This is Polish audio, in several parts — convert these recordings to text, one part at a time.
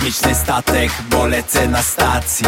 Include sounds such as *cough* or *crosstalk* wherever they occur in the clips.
kosmiczny statek, bo lecę na stacji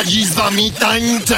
Ja dziś z wami tańczę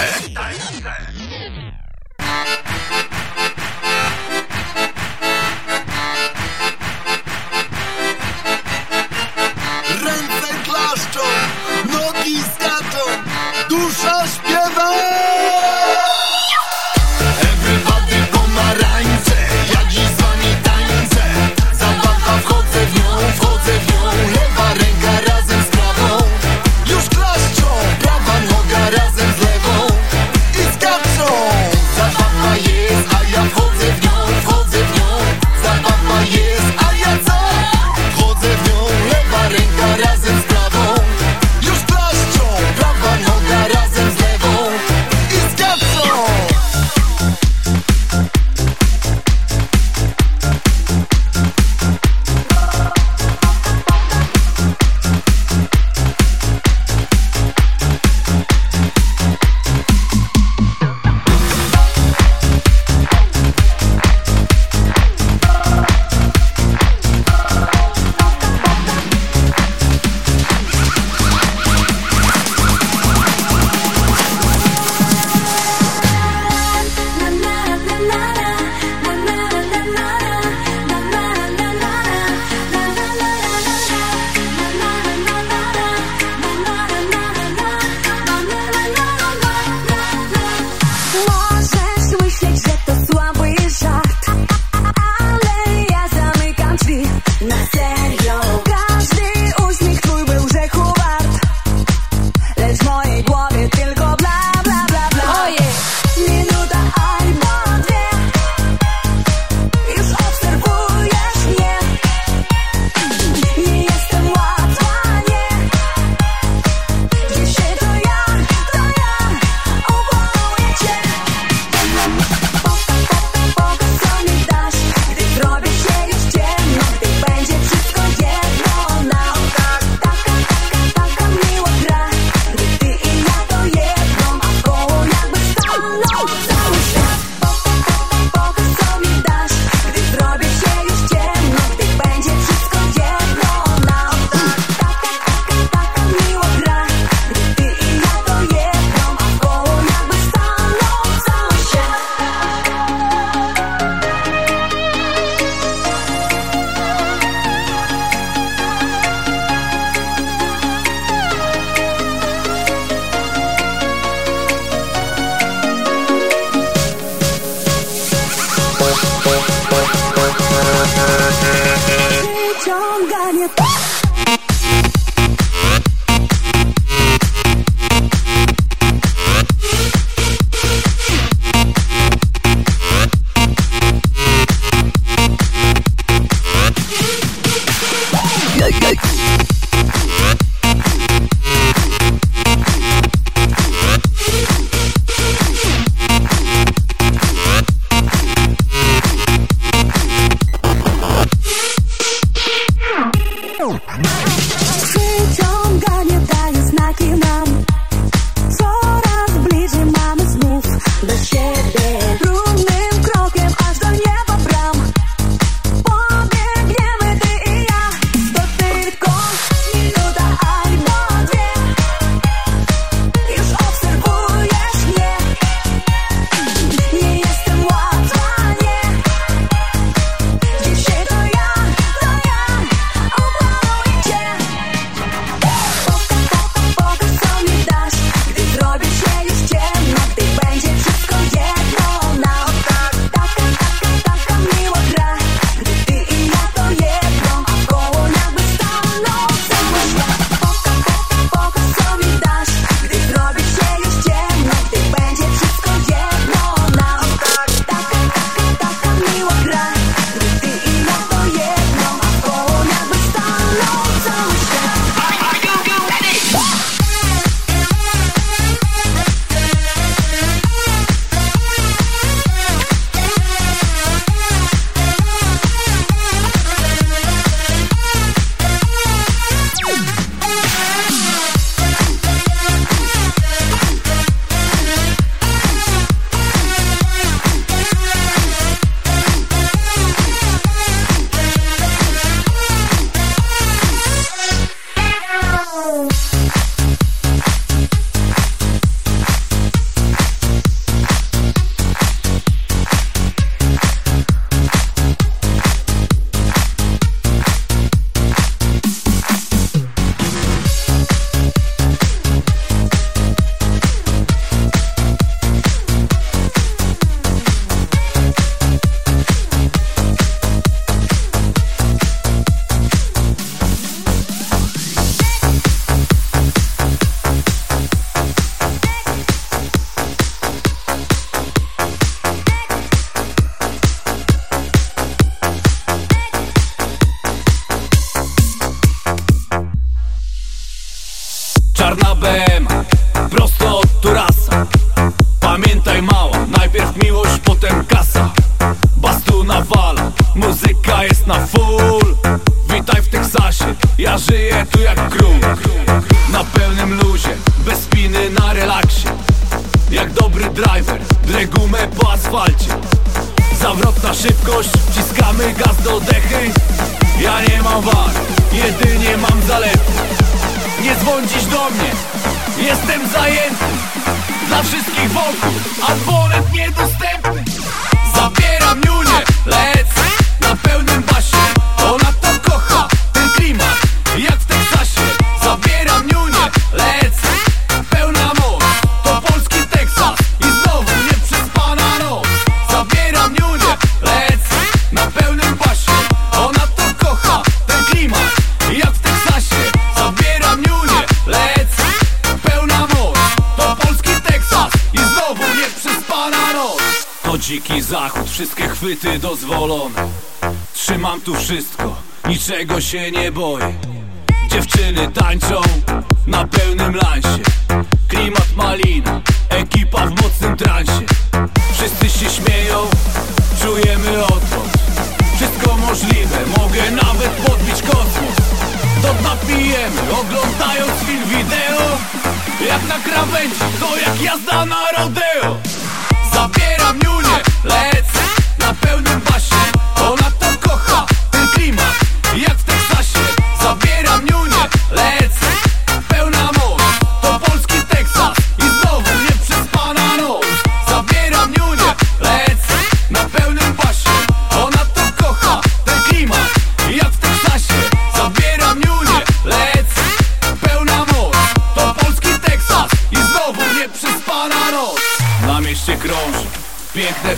Barnabem. chwyty dozwolone Trzymam tu wszystko, niczego się nie boję. Dziewczyny tańczą na pełnym lansie. Klimat malina, ekipa w mocnym transie. Wszyscy się śmieją, czujemy odwrót. Wszystko możliwe, mogę nawet podbić kosmos. To dna pijemy, oglądając film wideo. Jak na krawędzi, to jak jazda na rodeo.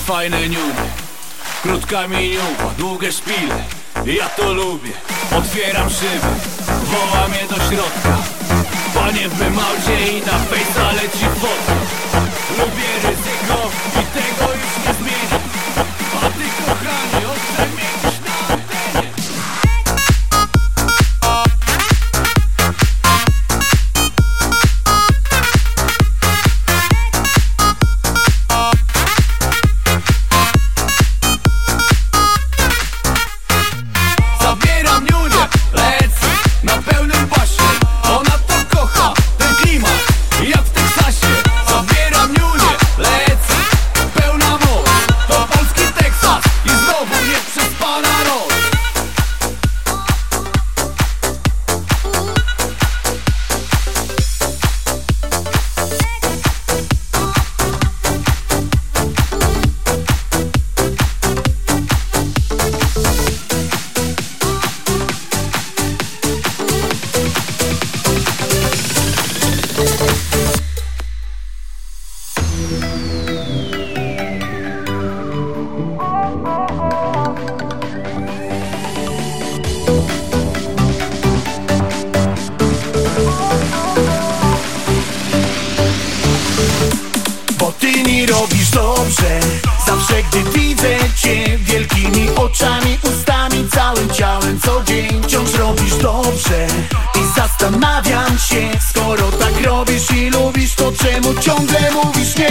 fajne niuby Krótka miniuba, długie szpile. Ja to lubię Otwieram szybę wołam je do środka. Panie w małcie i na fejsa leci fotka Lubię ryzyko i tego już nie zmienię. Zastanawiam się, skoro tak robisz i lubisz To czemu ciągle mówisz nie?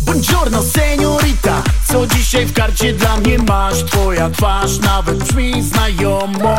Buongiorno seniorita Co dzisiaj w karcie dla mnie masz? Twoja twarz nawet brzmi znajomo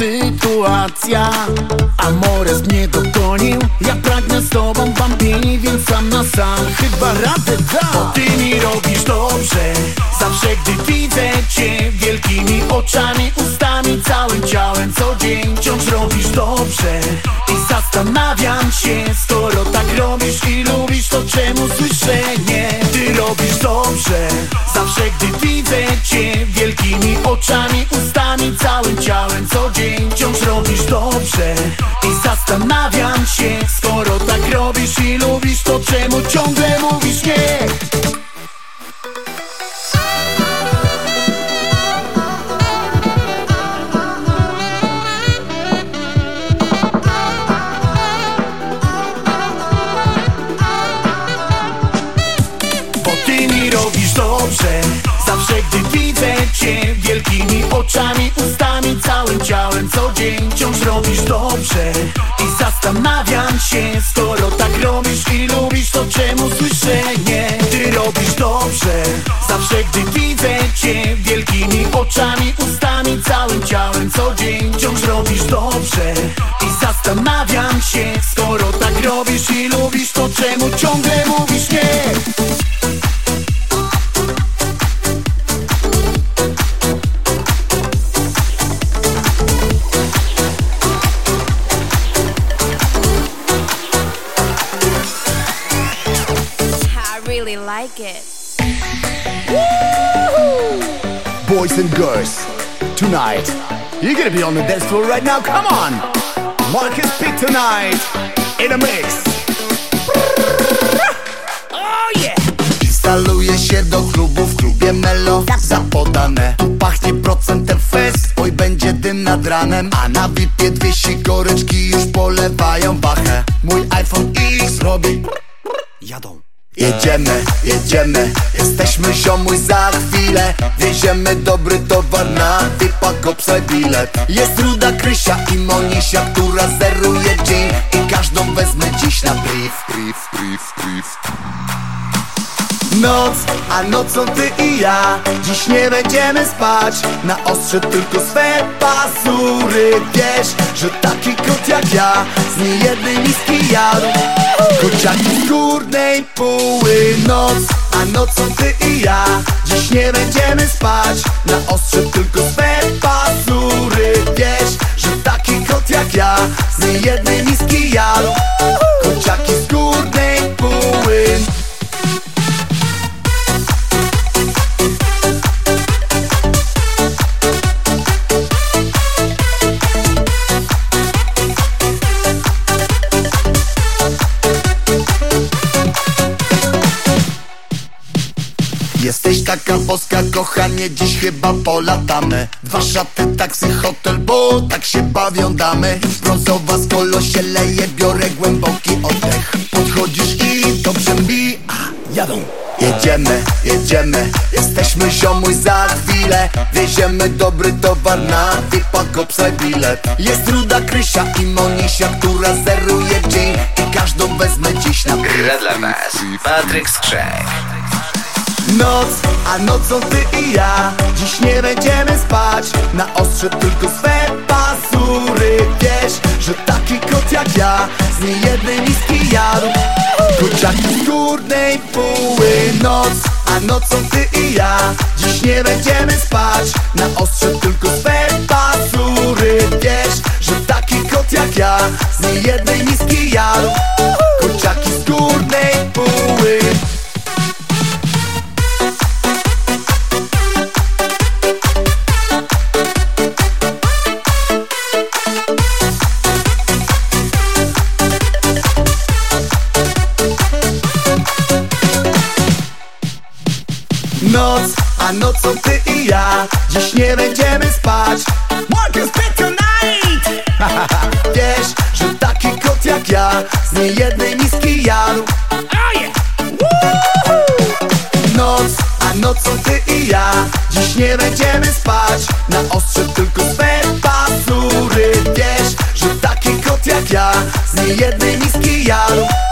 sytuacja dobrze. Zawsze gdy widzę cię Wielkimi oczami, ustami, całym ciałem Co dzień wciąż robisz dobrze. I zastanawiam się Skoro tak robisz i lubisz To czemu ciągle mówisz nie Zawsze gdy widzę cię Wielkimi oczami, ustami, całym ciałem Co dzień wciąż robisz dobrze. I zastanawiam się Skoro tak robisz i lubisz To czemu słyszę nie. Ty robisz dobrze. Zawsze gdy widzę cię Wielkimi oczami, ustami, całym ciałem Co dzień wciąż robisz dobrze. I zastanawiam się Skoro tak robisz i lubisz To czemu ciągle mówisz nie tonight. You're gonna be on the dance floor right now, come on! Marcus Pitt tonight, in a mix. Oh yeah! Instaluje się do klubu w klubie Melo Zapodane Tu pachnie procentem fest Oj będzie dym nad ranem A na VIP-ie dwie sikoreczki już polewają bachę Mój iPhone X robi Jadą Jedziemy, jedziemy, jesteśmy ziomuj za chwilę Wieziemy dobry towar na VIP-a kopsaj bilet. Jest Ruda Krysia i Monisia, która zeruje dzień I każdą wezmę dziś na brief, brief, brief, brief Noc, a nocą ty i ja. Dziś nie będziemy spać. Na ostrze tylko swe pazury. Wiesz, że taki kot jak ja Z niejednej miski jadł Kociaki z górnej puły Noc, a nocą ty i ja. Dziś nie będziemy spać. Na ostrze tylko swe pazury. Wiesz, że taki kot jak ja Z niejednej miski jadł Kociaki z górnej Jesteś taka boska, kochanie, dziś chyba polatamy. Dwa szaty, taksy, hotel, bo tak się bawią damy. Brązowa z kolo się leje, biorę głęboki oddech. Podchodzisz i dobrze mi, a, jadą. Jedziemy, jedziemy, jesteśmy ziomuj za chwilę. Wieziemy dobry towar na VIP-a, kopsaj bilet. Jest Ruda Krysia i Monisia, która zeruje dzień. I każdą wezmę dziś na Gra dla was. Patryk Skrzek Noc, a nocą ty i ja Dziś nie będziemy spać. Na ostrze tylko swe pazury Wiesz, że taki kot jak ja Z niejednej miski jadł. Kociaki z górnej puły Noc, a nocą ty i ja Dziś nie będziemy spać. Na ostrze tylko swe pazury Wiesz, że taki kot jak ja Z niejednej miski jadł. Kociaki z górnej puły Dziś nie będziemy spać. Marcus Pitt tonight. *laughs* Wiesz, że taki kot jak ja Z niejednej miski jadł. Noc, a nocą ty i ja. Dziś nie będziemy spać. Na ostrze tylko swe pazury. Wiesz, że taki kot jak ja Z niejednej miski jadł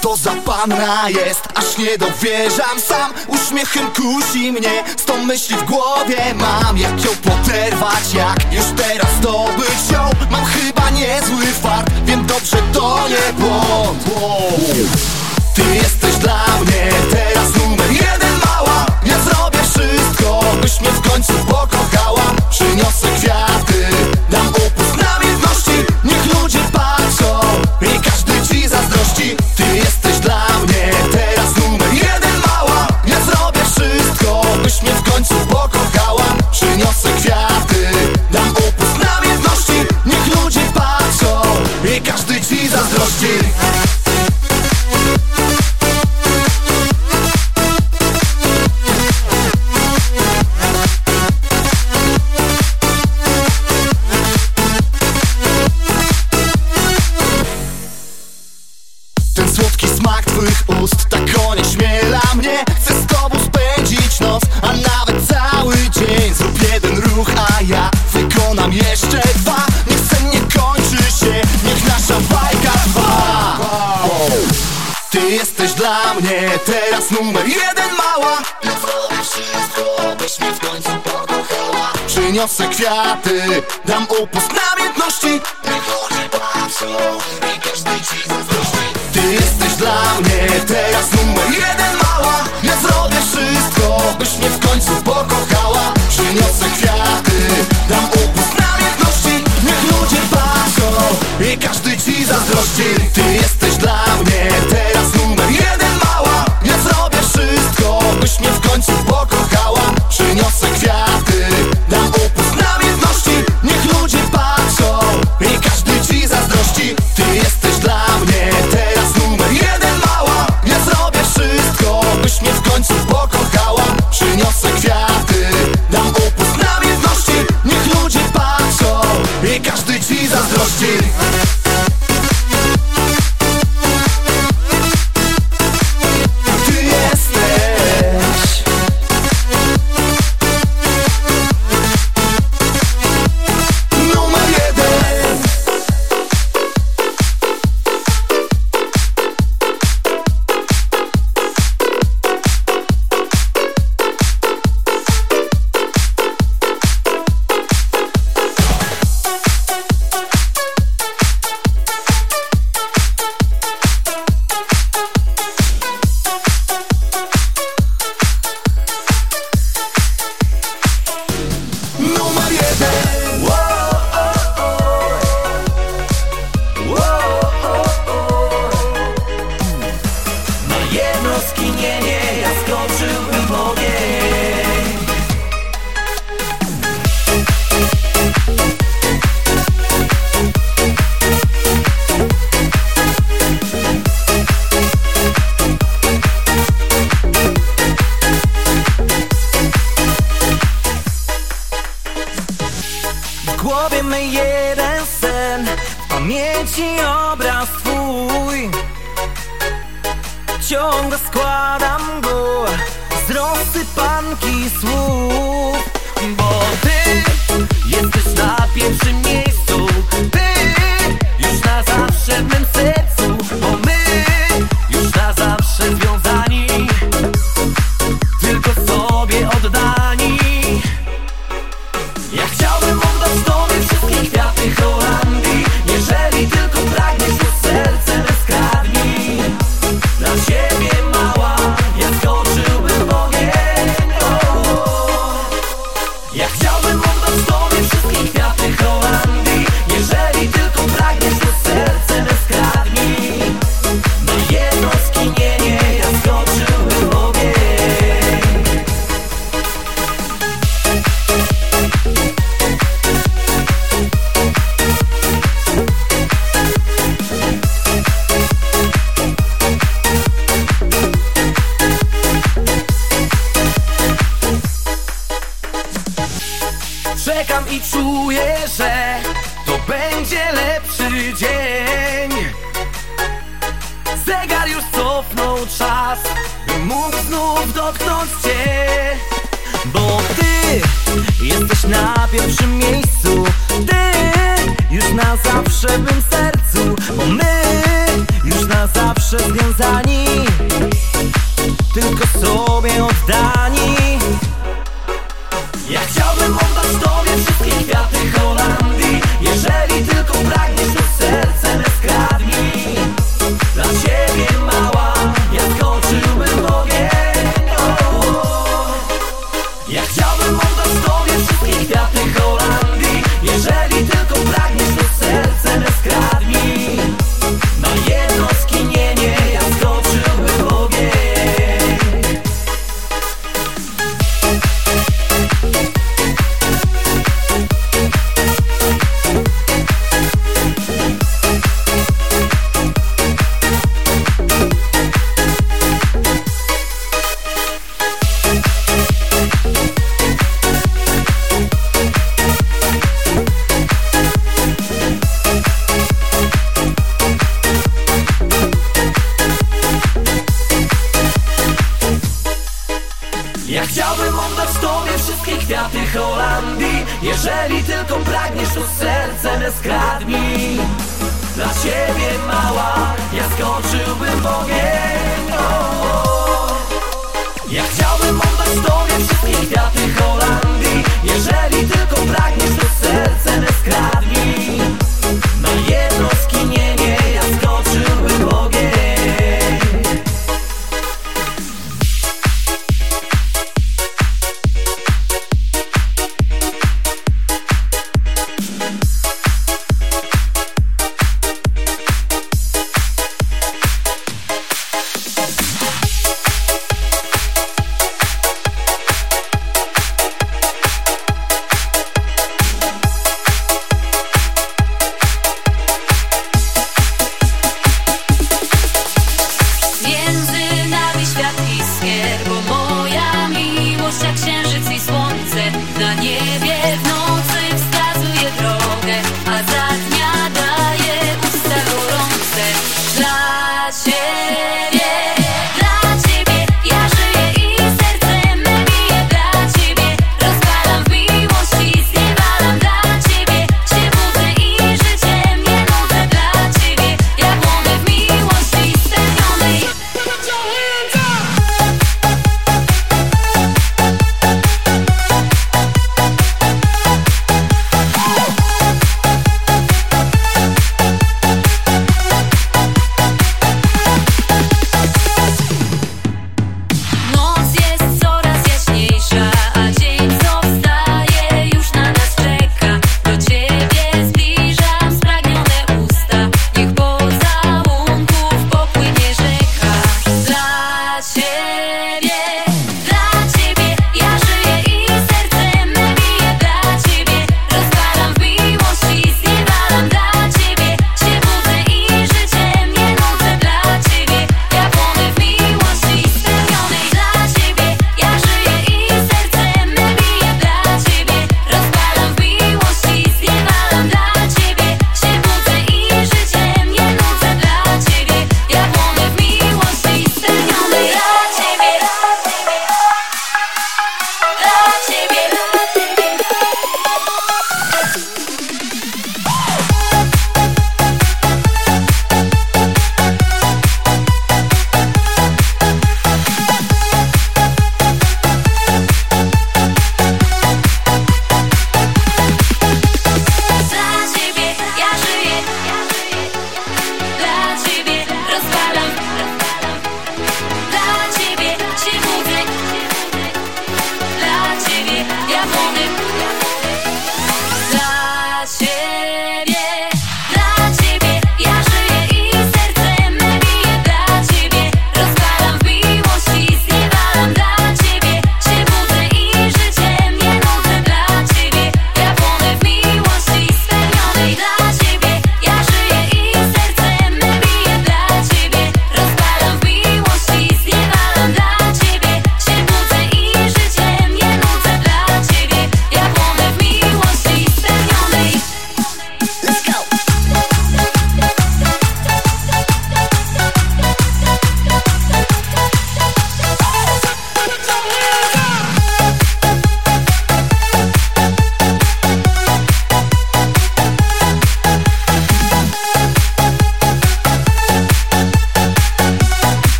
to za pana jest. Aż nie dowierzam sam Uśmiechem kusi mnie. Z tą myśli w głowie mam Jak ją poderwać, jak już teraz zdobyć ją Mam chyba niezły fart. Wiem dobrze to nie błąd. Ty jesteś dla mnie teraz numer jeden mała. Ja zrobię wszystko byś mnie w końcu pokochała Przyniosę numer jeden mała. Nazwałaś się, byś mnie w końcu pokochała Przyniosę kwiaty, dam upust namiętności Wychodzi patrzą i każdy ci zazdrości Ty jesteś dla mnie teraz numer jeden mała. Ja zrobię wszystko, byś mnie w końcu pokochała. Przyniosę kwiaty, dam upust namiętności Niech ludzie patrzą i każdy ci zazdrości.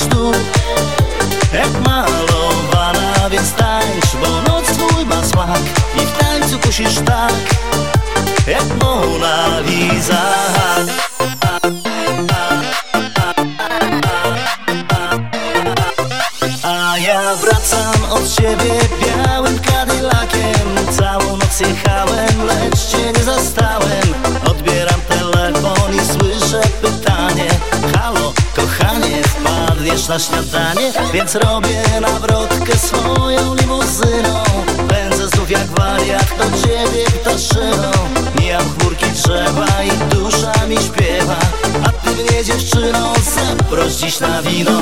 Tu. Jak malowana, więc tańcz Bo noc twój ma smak I w tańcu kusisz tak Jak Mona Lisa. A ja wracam od ciebie na śniadanie? Więc robię nawrotkę swoją limuzyną. Pędzę znów jak wariat do ciebie ptaszyną. Mijam chmurki drzewa i dusza mi śpiewa. A ty mnie dziewczyną zaproś dziś na wino.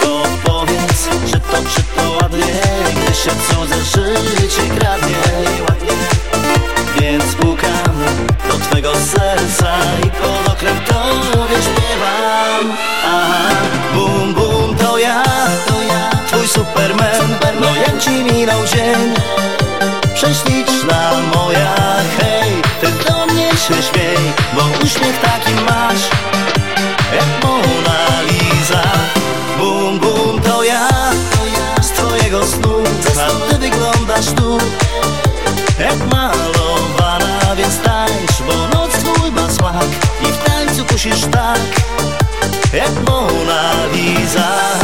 To powiedz, czy to, czy to ładnie Gdy się cudze życie kradnie. Więc pukam do twego serca I pod okrem śpiewam superman, no jak ci minął dzień? Prześliczna moja, hej Ty do mnie się śmiej Bo uśmiech taki masz Jak Mona Lisa. Bum, bum, to ja Z twojego snu A ty wyglądasz tu Jak malowana, więc tańcz Bo noc twój ma smak I w tańcu kusisz tak Jak Mona Lisa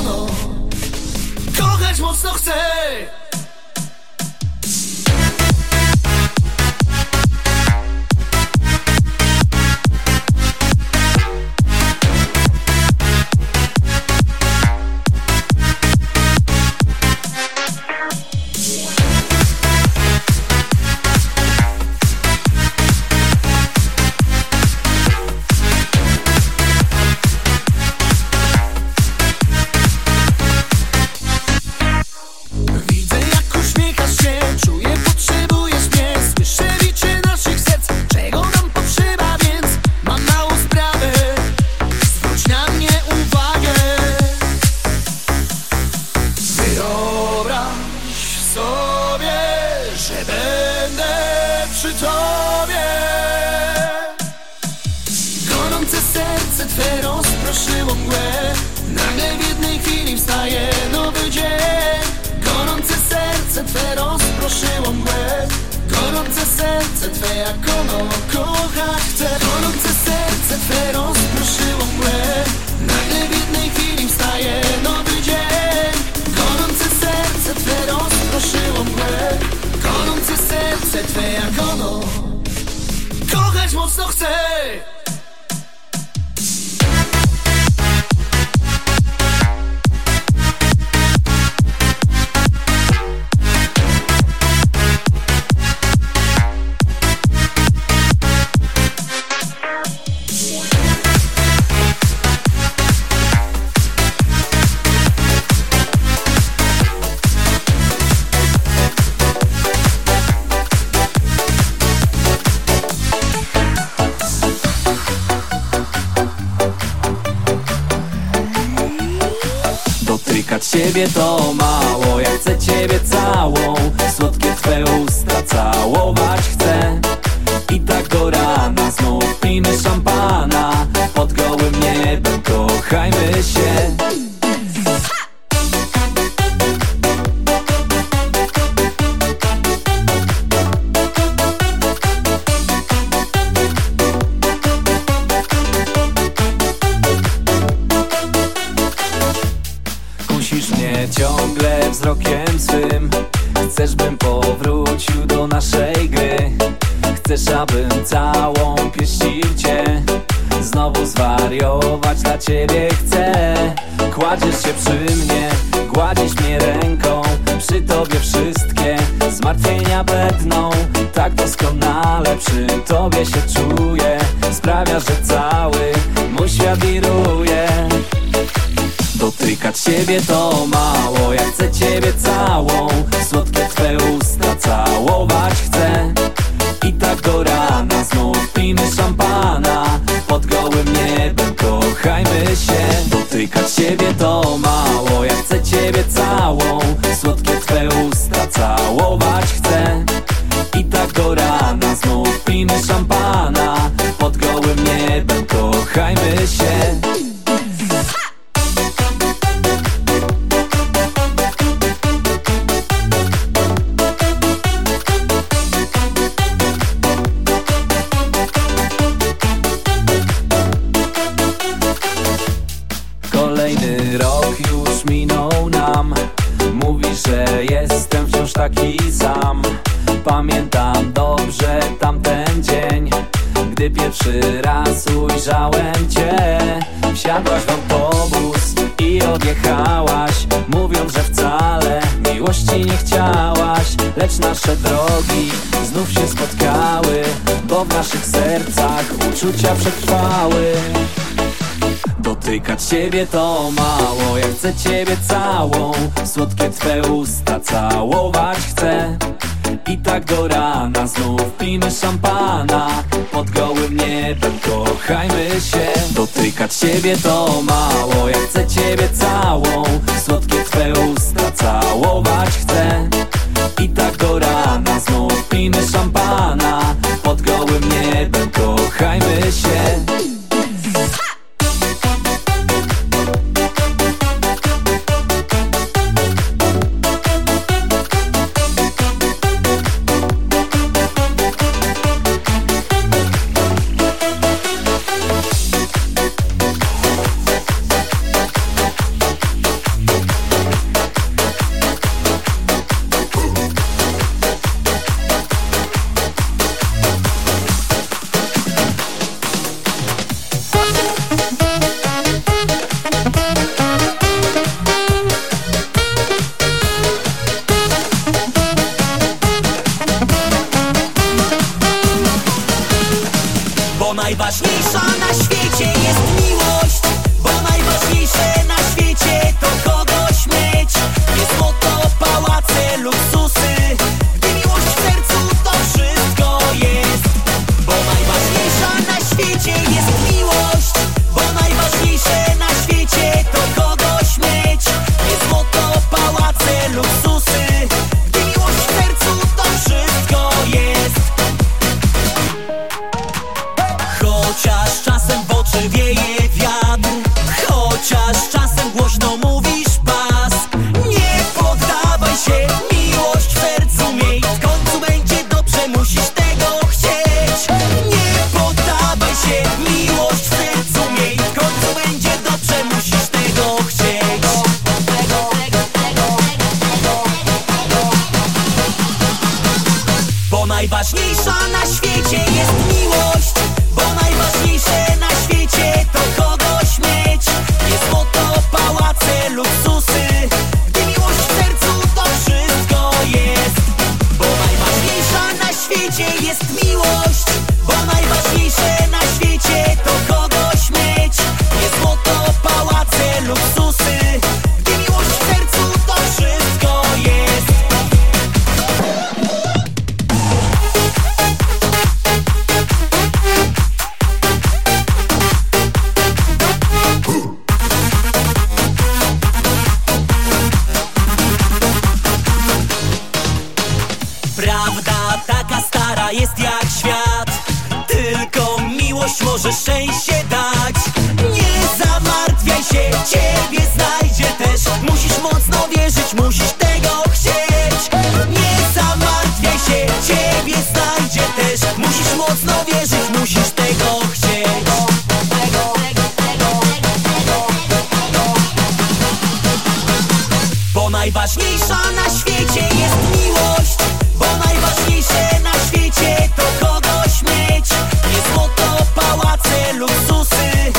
Ono Kochać mocno chcę ciebie to mało, ja chcę ciebie całą rok już minął nam. Mówi, że jestem wciąż taki sam. Pamiętam dobrze tamten dzień Gdy pierwszy raz ujrzałem cię. Wsiadłaś w autobus i odjechałaś Mówiąc, że wcale miłości nie chciałaś. Lecz nasze drogi znów się spotkały Bo w naszych sercach uczucia przetrwały Dotykać ciebie to mało, ja chcę ciebie całą Słodkie twe usta całować chcę. I tak do rana znów pijmy szampana. Pod gołym niebem kochajmy się. Dotykać ciebie to mało, ja chcę ciebie całą Słodkie twe usta całować chcę. I tak do rana znów pijmy szampana. Pod gołym niebem kochajmy się Najważniejsza na świecie jest miłość Bo najważniejsze na świecie to kogoś mieć. Nie złoto, pałace, luksusy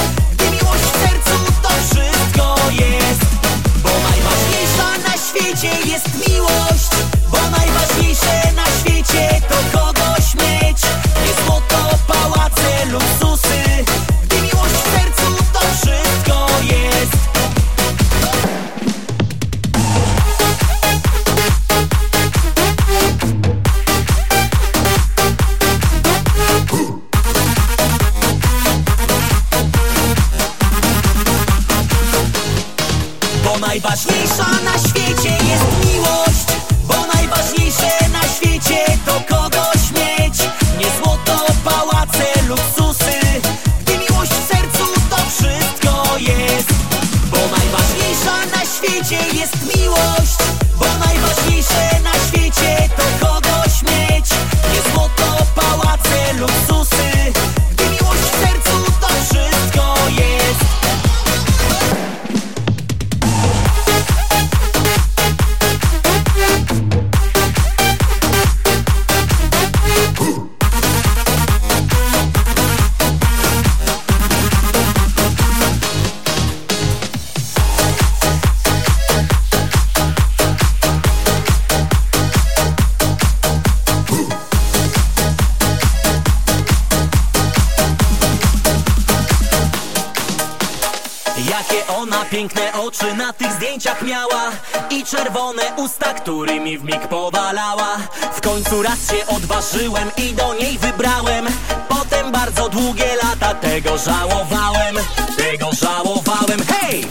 który mi w mig powalała. W końcu raz się odważyłem i do niej wybrałem. Potem bardzo długie lata tego żałowałem Tego żałowałem, hej!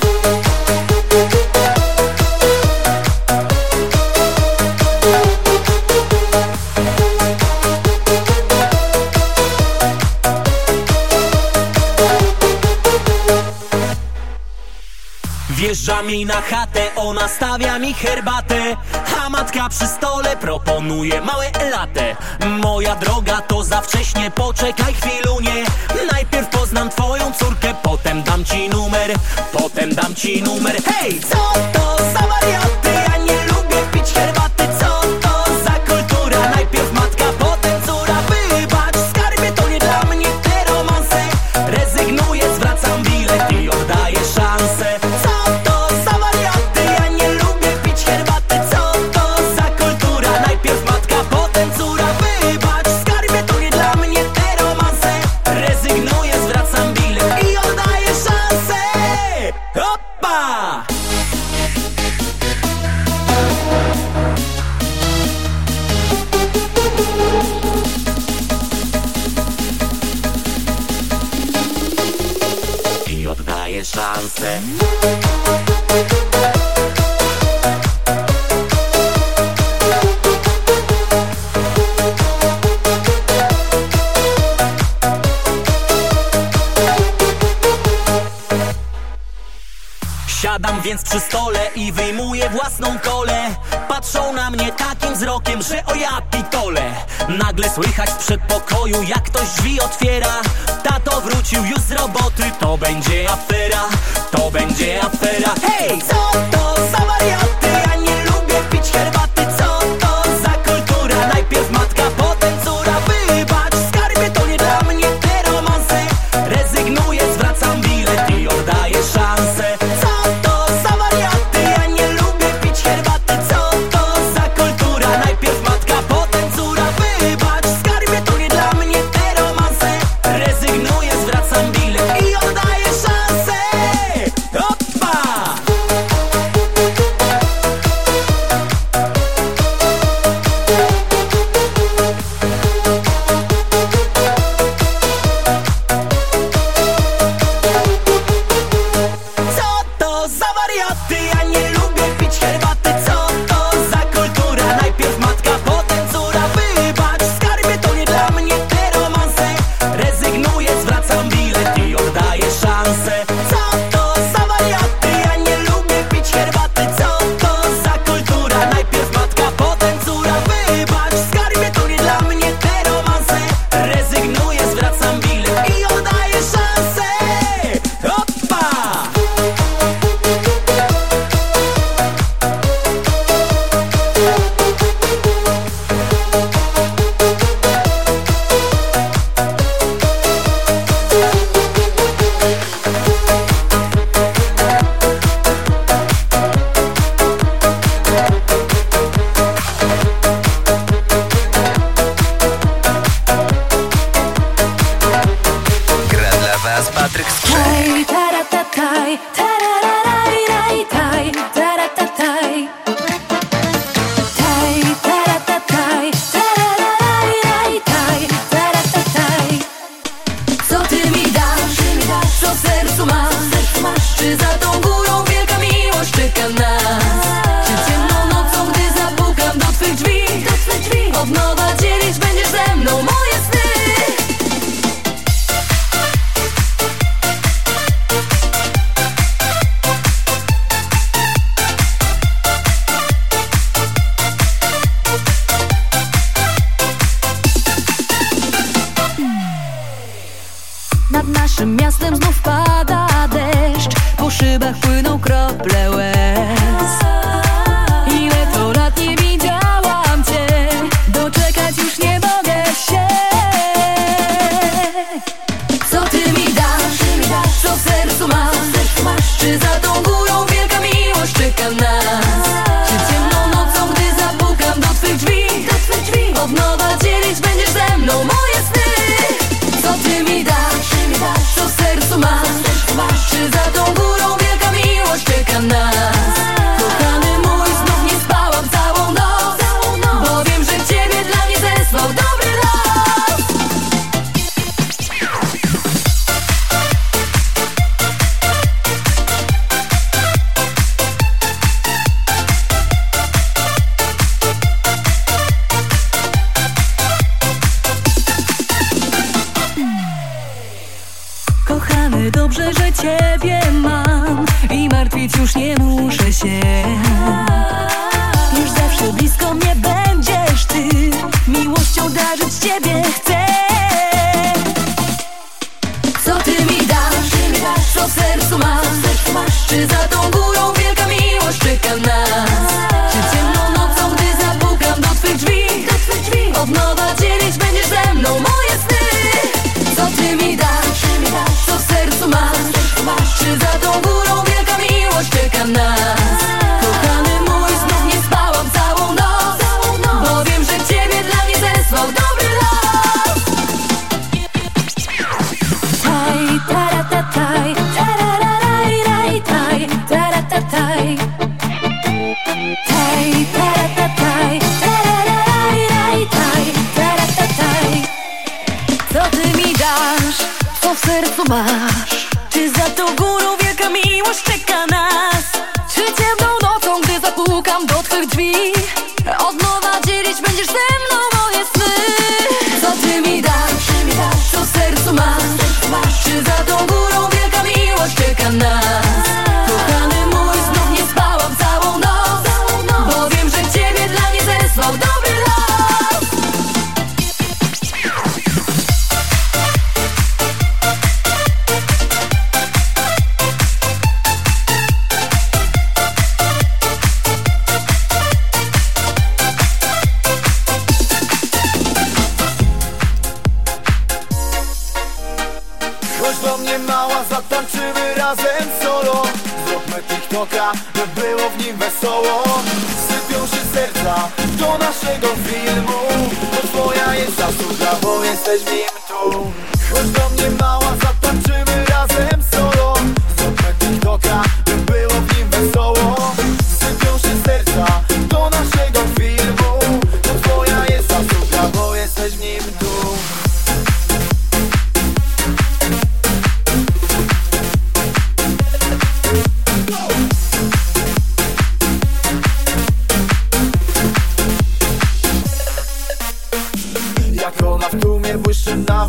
Wjeżdżam jej na chatę, ona stawia mi herbatę matka przy stole proponuje małe latte Moja droga to za wcześnie, poczekaj chwilunie Najpierw poznam twoją córkę, potem dam ci numer Potem dam ci numer. Hej, co to za wariat? więc przy stole i wyjmuję własną kolę. Patrzą na mnie takim wzrokiem, że o ja pitole. Nagle słychać w przedpokoju jak ktoś drzwi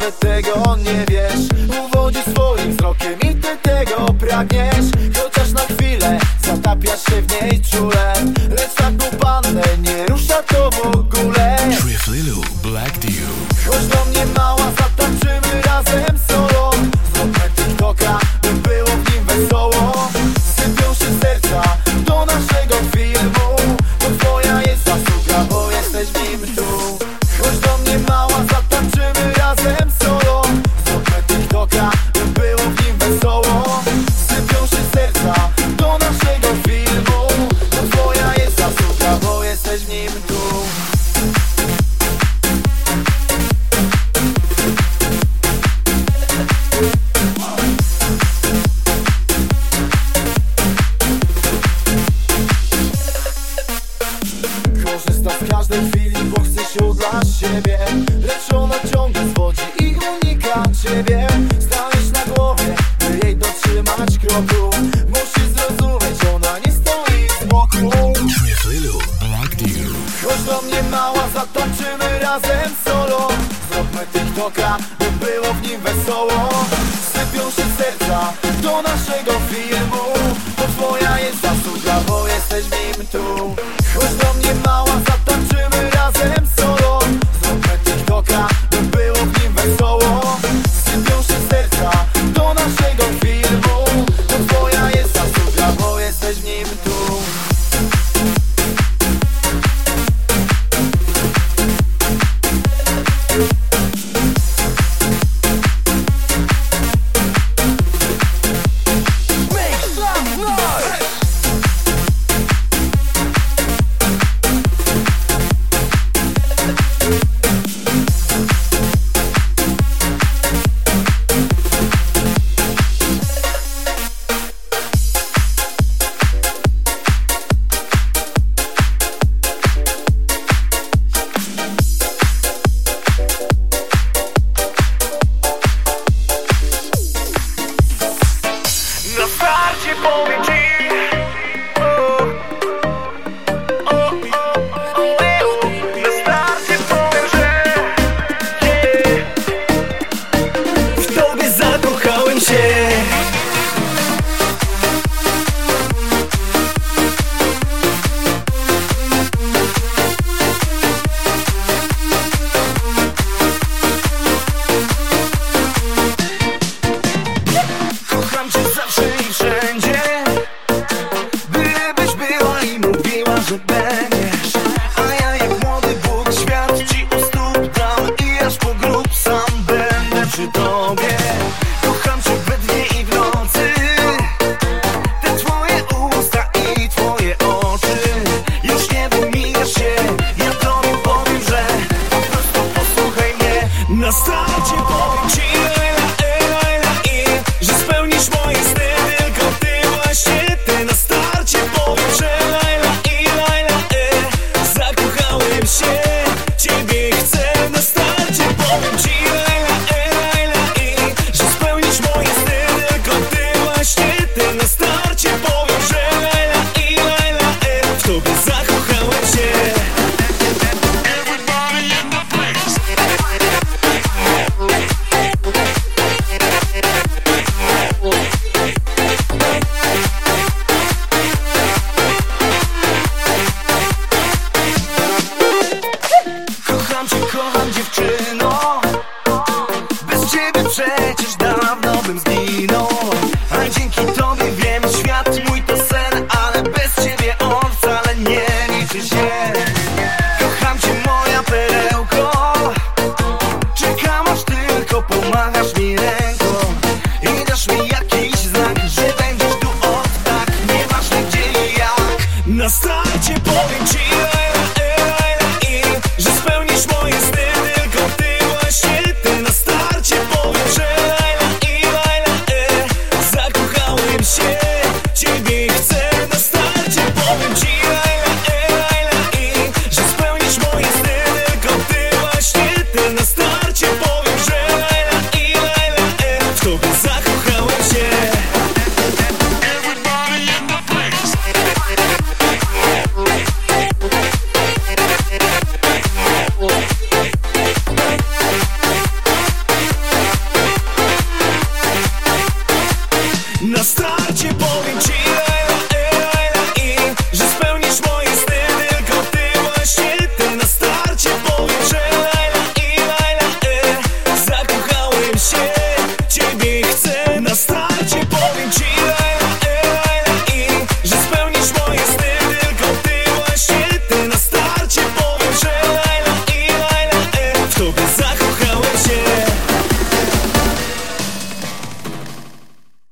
nawet tego nie wiesz. Uwodzi swoim wzrokiem i ty tego pragniesz. Chociaż na chwilę zatapiasz się w niej czule.